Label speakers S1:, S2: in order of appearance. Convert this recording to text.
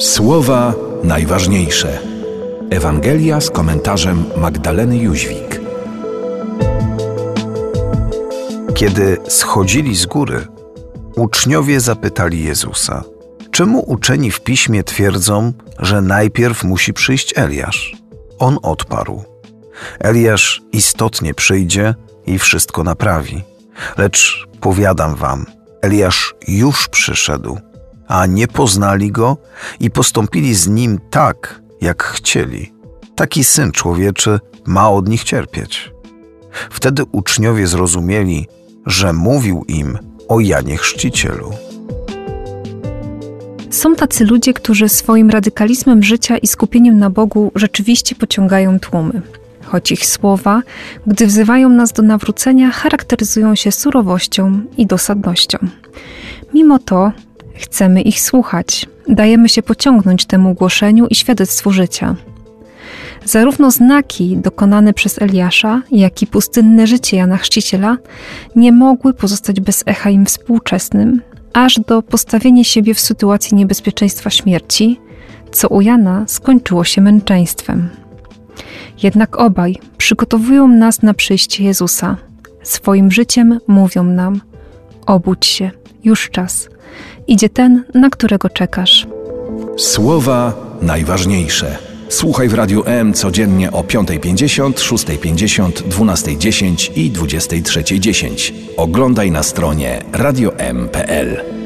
S1: Słowa najważniejsze. Ewangelia z komentarzem Magdaleny Jóźwik.
S2: Kiedy schodzili z góry, uczniowie zapytali Jezusa: Czemu uczeni w piśmie twierdzą, że najpierw musi przyjść Eliasz? On odparł: Eliasz istotnie przyjdzie i wszystko naprawi. Lecz powiadam wam, Eliasz już przyszedł a nie poznali go i postąpili z nim tak, jak chcieli. Taki syn człowieczy ma od nich cierpieć. Wtedy uczniowie zrozumieli, że mówił im o Janie Chrzcicielu.
S3: Są tacy ludzie, którzy swoim radykalizmem życia i skupieniem na Bogu rzeczywiście pociągają tłumy. Choć ich słowa, gdy wzywają nas do nawrócenia, charakteryzują się surowością i dosadnością. Mimo to Chcemy ich słuchać, dajemy się pociągnąć temu głoszeniu i świadectwu życia. Zarówno znaki dokonane przez Eliasza, jak i pustynne życie Jana Chrzciciela nie mogły pozostać bez echa im współczesnym, aż do postawienia siebie w sytuacji niebezpieczeństwa śmierci, co u Jana skończyło się męczeństwem. Jednak obaj przygotowują nas na przyjście Jezusa. Swoim życiem mówią nam: obudź się, już czas idzie ten, na którego czekasz.
S1: Słowa najważniejsze. Słuchaj w Radiu M codziennie o 5.50, 6.50, 12.10 i 23.10. Oglądaj na stronie radiom.pl.